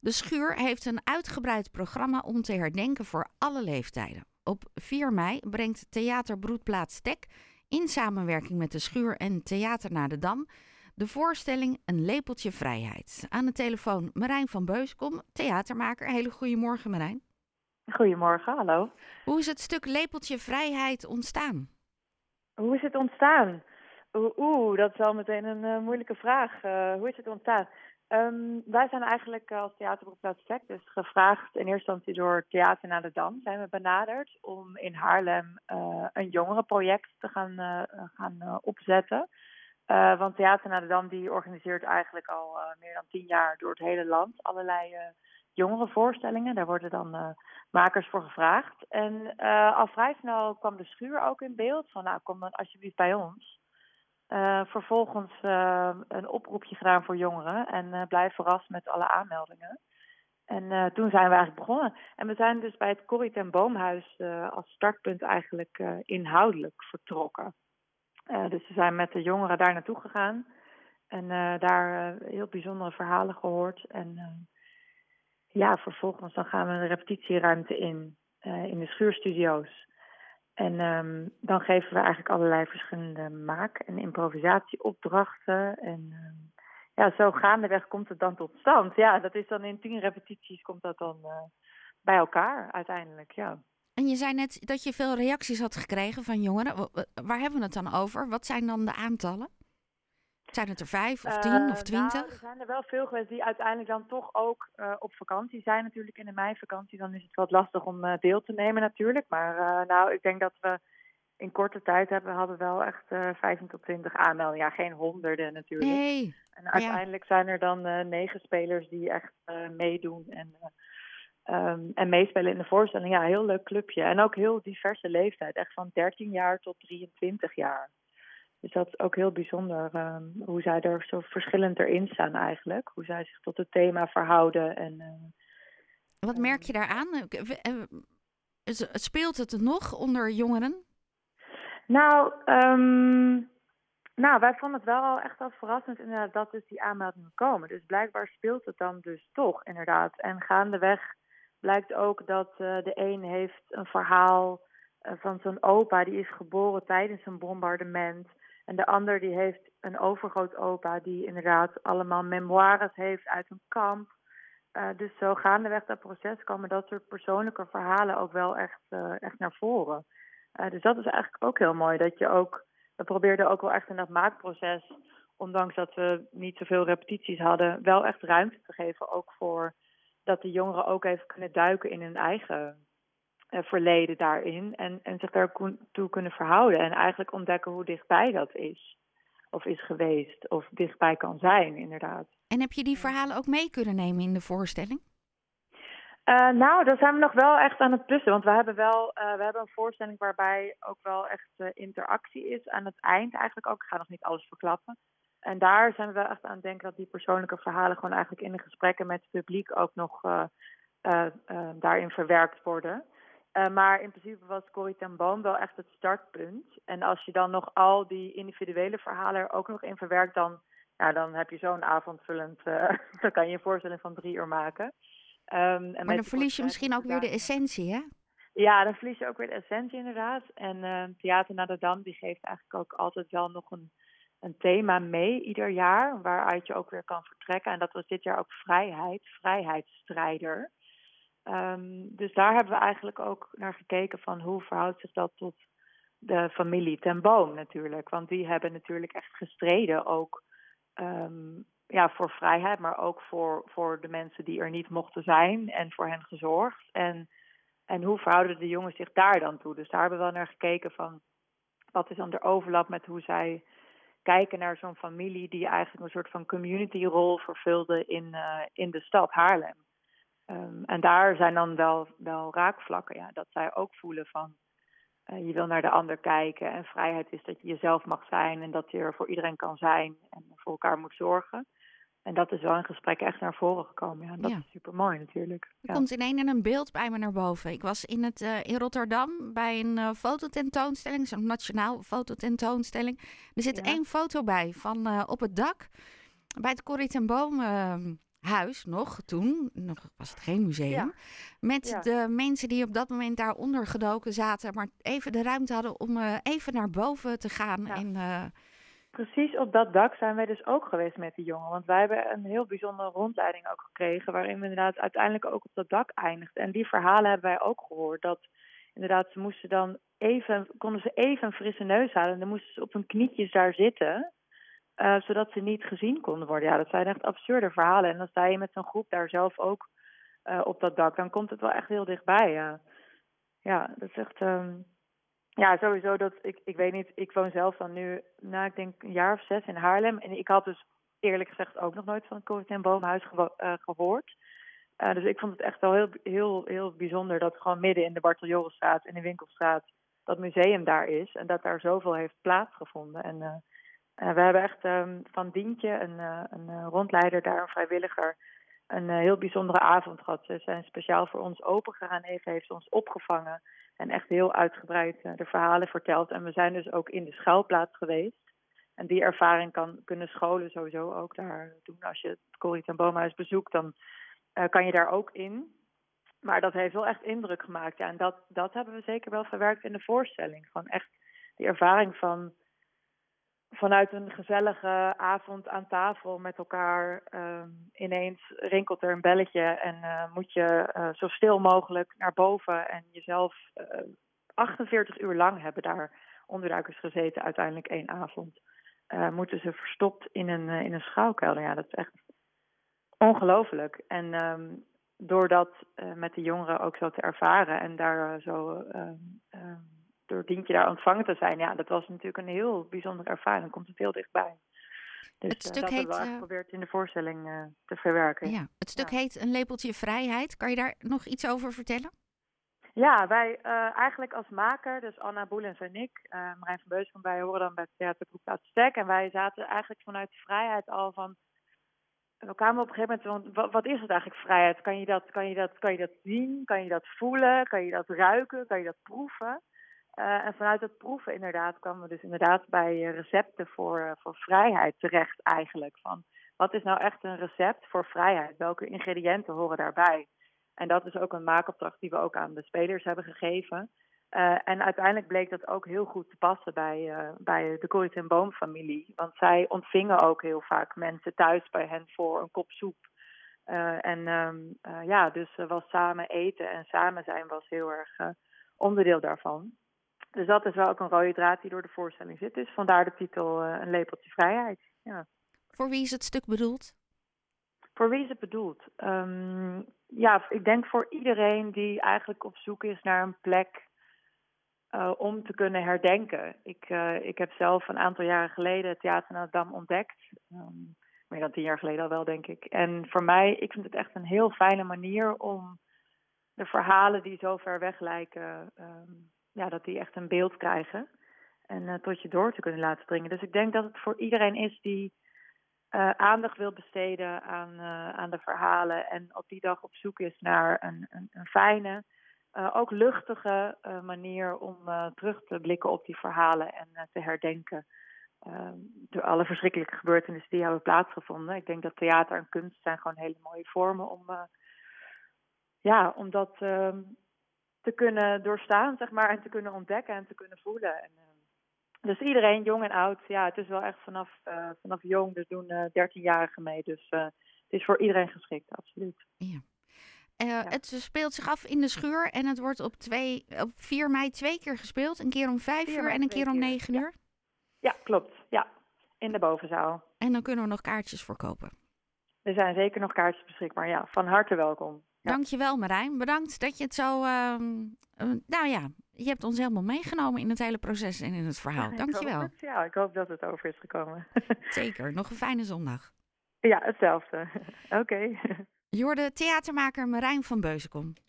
De Schuur heeft een uitgebreid programma om te herdenken voor alle leeftijden. Op 4 mei brengt Theater Broedplaats Tek in samenwerking met de Schuur en Theater naar de Dam de voorstelling Een lepeltje vrijheid. Aan de telefoon Marijn van Beuskom, theatermaker. Hele goedemorgen Marijn. Goedemorgen, hallo. Hoe is het stuk Lepeltje Vrijheid ontstaan? Hoe is het ontstaan? Oeh, dat is wel meteen een uh, moeilijke vraag. Uh, hoe is het ontstaan? Um, wij zijn eigenlijk als Theaterberoepplaats Tech dus gevraagd in eerste instantie door Theater naar de Dam. Zijn we benaderd om in Haarlem uh, een jongerenproject te gaan, gaan opzetten. want Theater naar de Dam die organiseert eigenlijk al meer dan tien jaar door het hele land allerlei jongerenvoorstellingen. Daar worden dan makers voor gevraagd. En al vrij snel kwam de schuur ook in beeld van nou kom dan alsjeblieft bij ons. Uh, vervolgens uh, een oproepje gedaan voor jongeren en uh, blijf verrast met alle aanmeldingen. En toen zijn we eigenlijk begonnen. En we zijn dus bij het Corrie ten Boomhuis als startpunt eigenlijk inhoudelijk vertrokken. dus we zijn met de jongeren daar naartoe gegaan en daar heel bijzondere verhalen gehoord. En ja, vervolgens dan gaan we een repetitieruimte in, in de schuurstudio's. En um, dan geven we eigenlijk allerlei verschillende maak- en improvisatieopdrachten. En um, ja, zo gaandeweg komt het dan tot stand. Ja, dat is dan in tien repetities komt dat dan uh, bij elkaar uiteindelijk, ja. En je zei net dat je veel reacties had gekregen van jongeren. Waar hebben we het dan over? Wat zijn dan de aantallen? Zijn het er vijf of tien uh, of twintig? Nou, er zijn er wel veel geweest die uiteindelijk dan toch ook uh, op vakantie zijn natuurlijk in de meivakantie. Dan is het wat lastig om uh, deel te nemen natuurlijk. Maar nou, ik denk dat we in korte tijd hebben, hadden wel echt 15 tot 20 aanmeldingen. Ja, geen honderden natuurlijk. Nee. En uiteindelijk ja. zijn er dan negen spelers die echt meedoen en, um, en meespelen in de voorstelling. Ja, heel leuk clubje. En ook heel diverse leeftijd. Echt van 13 jaar tot 23 jaar. Dus dat is ook heel bijzonder um, hoe zij er zo verschillend erin staan eigenlijk. Hoe zij zich tot het thema verhouden. En, uh, Wat merk je daaraan? Speelt het nog onder jongeren? Nou, um, nou, wij vonden het wel echt wel verrassend inderdaad dat dus die aanmeldingen komen. Dus blijkbaar speelt het dan dus toch inderdaad. En gaandeweg blijkt ook dat uh, de een heeft een verhaal uh, van zo'n opa die is geboren tijdens een bombardement. En de ander die heeft een overgrootopa die inderdaad allemaal memoires heeft uit een kamp. Uh, dus zo gaandeweg dat proces komen dat soort persoonlijke verhalen ook wel echt, uh, echt naar voren. Uh, dus dat is eigenlijk ook heel mooi. Dat je ook, we probeerden ook wel echt in dat maakproces, ondanks dat we niet zoveel repetities hadden, wel echt ruimte te geven. Ook voor dat de jongeren ook even kunnen duiken in hun eigen verleden daarin en, en zich daartoe kunnen verhouden en eigenlijk ontdekken hoe dichtbij dat is. Of is geweest, of dichtbij kan zijn, inderdaad. En heb je die verhalen ook mee kunnen nemen in de voorstelling? Uh, nou, daar zijn we nog wel echt aan het plussen. Want we hebben wel uh, we hebben een voorstelling waarbij ook wel echt uh, interactie is. Aan het eind eigenlijk ook. Ik ga nog niet alles verklappen. En daar zijn we wel echt aan het denken dat die persoonlijke verhalen gewoon eigenlijk in de gesprekken met het publiek ook nog daarin verwerkt worden. Uh, maar in principe was Corrie ten Boom wel echt het startpunt. En als je dan nog al die individuele verhalen er ook nog in verwerkt, dan, ja, dan heb je zo'n avondvullend. Uh, dan kan je een voorstelling van drie uur maken. Um, en maar dan verlies je misschien ook weer de essentie, hè? Ja, dan verlies je ook weer de essentie inderdaad. En uh, Theater naar de Dam die geeft eigenlijk ook altijd wel nog een, een thema mee ieder jaar, waaruit je ook weer kan vertrekken. En dat was dit jaar ook vrijheid, vrijheidsstrijder. Um, dus daar hebben we eigenlijk ook naar gekeken van hoe verhoudt zich dat tot de familie ten boom natuurlijk. Want die hebben natuurlijk echt gestreden ook um, ja, voor vrijheid, maar ook voor, voor de mensen die er niet mochten zijn en voor hen gezorgd. En, en hoe verhouden de jongens zich daar dan toe? Dus daar hebben we wel naar gekeken van wat is dan de overlap met hoe zij kijken naar zo'n familie die eigenlijk een soort van community rol vervulde in, uh, in de stad Haarlem. Um, en daar zijn dan wel, wel raakvlakken. Ja, dat zij ook voelen van uh, je wil naar de ander kijken. En vrijheid is dat je jezelf mag zijn en dat je er voor iedereen kan zijn en voor elkaar moet zorgen. En dat is wel in gesprek echt naar voren gekomen. Ja, en dat ja. is super mooi natuurlijk. Er ja. komt ineens een beeld bij me naar boven. Ik was in, het, uh, in Rotterdam bij een uh, fototentoonstelling, zo'n nationaal fototentoonstelling. Er zit één foto bij van op het dak bij het Corrie ten Boom huis nog toen, nog was het geen museum, Ja. met Ja. de mensen die op dat moment daar ondergedoken zaten, maar even de ruimte hadden om eh, even naar boven te gaan. Ja. En, eh, Precies op dat dak zijn wij dus ook geweest met die jongen. Want wij hebben een heel bijzondere rondleiding ook gekregen. Waarin we inderdaad uiteindelijk ook op dat dak eindigden. En die verhalen hebben wij ook gehoord. Dat inderdaad ze moesten dan even, konden ze even een frisse neus halen. En dan moesten ze op hun knietjes daar zitten. Eh, zodat ze niet gezien konden worden. Ja, dat zijn echt absurde verhalen. En dan sta je met zo'n groep daar zelf ook eh, op dat dak. Dan komt het wel echt heel dichtbij. Ja, ja dat is echt. ehm, ja, sowieso dat ik, ik weet niet, ik woon zelf dan nu, nou ik denk een jaar of zes in Haarlem. En ik had dus eerlijk gezegd ook nog nooit van het Corrie ten Boomhuis eh, gehoord. Eh, dus ik vond het echt wel heel, heel, heel bijzonder dat gewoon midden in de Bartel in de Winkelstraat, dat museum daar is. En dat daar zoveel heeft plaatsgevonden. En eh, we hebben echt ehm, van Dientje, een, eh, een eh, rondleider daar, een vrijwilliger, een heel bijzondere avond gehad. Ze zijn speciaal voor ons open gegaan. Even heeft ons opgevangen. En echt heel uitgebreid de verhalen verteld. En we zijn dus ook in de schuilplaats geweest. En die ervaring kan, kunnen scholen sowieso ook daar doen. Als je het Corrie ten Boomhuis bezoekt, dan kan je daar ook in. Maar dat heeft wel echt indruk gemaakt. Ja, en dat, dat hebben we zeker wel verwerkt in de voorstelling. Gewoon echt die ervaring van vanuit een gezellige avond aan tafel met elkaar. ehm, ineens rinkelt er een belletje en eh, moet je eh, zo stil mogelijk naar boven en jezelf eh 48 uur lang hebben daar onderduikers gezeten, uiteindelijk één avond. Eh, moeten ze verstopt in een, eh, in een schouwkelder. Ja, dat is echt ongelooflijk. En ehm, door dat eh, met de jongeren ook zo te ervaren en daar eh, zo ehm, door Dientje daar ontvangen te zijn, ja, dat was natuurlijk een heel bijzondere ervaring. Dan komt het heel dichtbij. Dus Het eh, stuk dat hebben we heet, eh, geprobeerd in de voorstelling eh, te verwerken. ja, het stuk Ja. heet Een lepeltje vrijheid. Kan je daar nog iets over vertellen? Ja, wij eigenlijk als maker, dus Anna Boelens en ik, eh Marijn van Beus van wij horen dan bij het theatergroep Uitstek. En wij zaten eigenlijk vanuit vrijheid al van. We kwamen op een gegeven moment, want wat, wat is het eigenlijk vrijheid? Kan je, dat, kan, je dat, kan je dat zien? Kan je dat voelen? Kan je dat ruiken? Kan je dat proeven? Eh, en vanuit dat proeven inderdaad kwamen we dus inderdaad bij eh, recepten voor, eh, voor vrijheid terecht eigenlijk. Van, wat is nou echt een recept voor vrijheid? Welke ingrediënten horen daarbij? En dat is ook een maakopdracht die we ook aan de spelers hebben gegeven. En uiteindelijk bleek dat ook heel goed te passen bij, bij de Corrie ten Boom familie. Want zij ontvingen ook heel vaak mensen thuis bij hen voor een kop soep. En ehm, eh, ja, dus was samen eten en samen zijn was heel erg onderdeel daarvan. Dus dat is wel ook een rode draad die door de voorstelling zit. Dus vandaar de titel eh, Een lepeltje vrijheid. Ja. Voor wie is het stuk bedoeld? Voor wie is het bedoeld? Ehm, ja, ik denk voor iedereen die eigenlijk op zoek is naar een plek eh, om te kunnen herdenken. Ik, eh, ik heb zelf een aantal jaren geleden het Theater naar Dam ontdekt. Ehm, meer dan tien jaar geleden al wel, denk ik. En voor mij, ik vind het echt een heel fijne manier om de verhalen die zo ver weg lijken, ehm, ja, dat die echt een beeld krijgen. En eh, tot je door te kunnen laten dringen. Dus ik denk dat het voor iedereen is die eh, aandacht wil besteden aan, eh, aan de verhalen. En op die dag op zoek is naar een, een, een fijne, ook luchtige manier om terug te blikken op die verhalen en te herdenken. door alle verschrikkelijke gebeurtenissen die hebben plaatsgevonden. Ik denk dat theater en kunst zijn gewoon hele mooie vormen om, ja, om dat ehm, te kunnen doorstaan, zeg maar, en te kunnen ontdekken en te kunnen voelen. En, eh, dus iedereen, jong en oud, ja, het is wel echt vanaf, eh, vanaf jong, dus doen eh 13-jarigen mee. Dus het is voor iedereen geschikt, absoluut. Eh, Het speelt zich af in de schuur en het wordt op, twee, op 4 mei twee keer gespeeld. Een keer om 5 4 uur en een keer om keer, 9 ja. uur. Ja, klopt. Ja, in de bovenzaal. En dan kunnen we nog kaartjes voor kopen. Er zijn zeker nog kaartjes beschikbaar. Ja, van harte welkom. Ja. Dankjewel Marijn. Bedankt dat je het zo... ehm, eh, nou ja, je hebt ons helemaal meegenomen in het hele proces en in het verhaal. Hoop Dankjewel. het. Ja, ik hoop dat het over is gekomen. Zeker. Nog een fijne zondag. ja, hetzelfde. Oké. Je hoorde theatermaker Marijn van Beuzenkom.